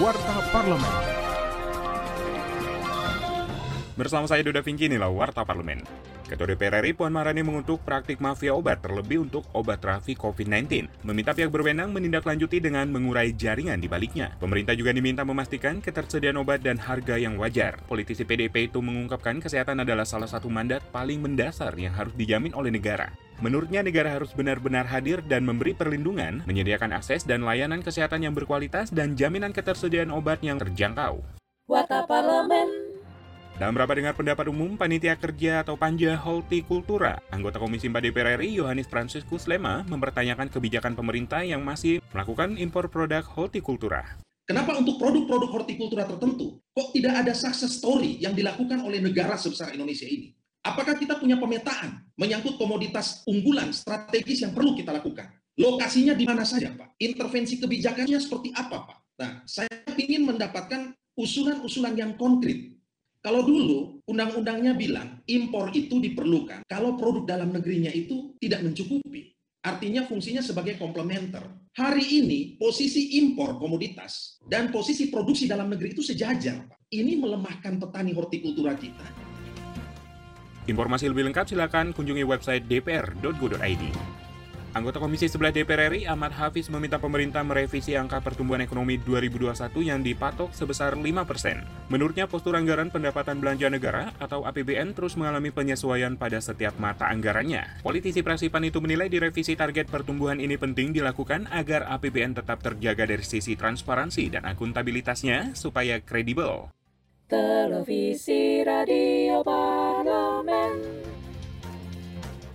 Warta Parlemen. Bersama saya Duda Vinci inilah Warta Parlemen. Ketua DPR RI Puan Maharani mengutuk praktik mafia obat terlebih untuk obat trafik COVID-19. Meminta pihak berwenang menindaklanjuti dengan mengurai jaringan di baliknya. Pemerintah juga diminta memastikan ketersediaan obat dan harga yang wajar. Politisi PDP itu mengungkapkan kesehatan adalah salah satu mandat paling mendasar yang harus dijamin oleh negara. Menurutnya negara harus benar-benar hadir dan memberi perlindungan, menyediakan akses dan layanan kesehatan yang berkualitas dan jaminan ketersediaan obat yang terjangkau. Warta Parlemen. Dalam rapat dengar pendapat umum, Panitia Kerja atau Panja Hortikultura, anggota Komisi 4 DPR RI Yohanis Franciscus Lema mempertanyakan kebijakan pemerintah yang masih melakukan impor produk hortikultura. Kenapa untuk produk-produk hortikultura tertentu kok tidak ada success story yang dilakukan oleh negara sebesar Indonesia ini? Apakah kita punya pemetaan menyangkut komoditas unggulan strategis yang perlu kita lakukan? Lokasinya di mana saja, Pak? Intervensi kebijakannya seperti apa, Pak? Nah, saya ingin mendapatkan usulan-usulan yang konkret kalau dulu undang-undangnya bilang impor itu diperlukan kalau produk dalam negerinya itu tidak mencukupi. Artinya fungsinya sebagai komplementer. Hari ini posisi impor komoditas dan posisi produksi dalam negeri itu sejajar. Ini melemahkan petani hortikultura kita. Informasi lebih lengkap silakan kunjungi website dpr.go.id. Anggota Komisi 11 DPR RI Ahmad Hafiz meminta pemerintah merevisi angka pertumbuhan ekonomi 2021 yang dipatok sebesar 5%. Menurutnya postur anggaran pendapatan belanja negara atau APBN terus mengalami penyesuaian pada setiap mata anggarannya. Politisi Prasipan itu menilai direvisi target pertumbuhan ini penting dilakukan agar APBN tetap terjaga dari sisi transparansi dan akuntabilitasnya supaya kredibel. Televisi Radio Parlemen.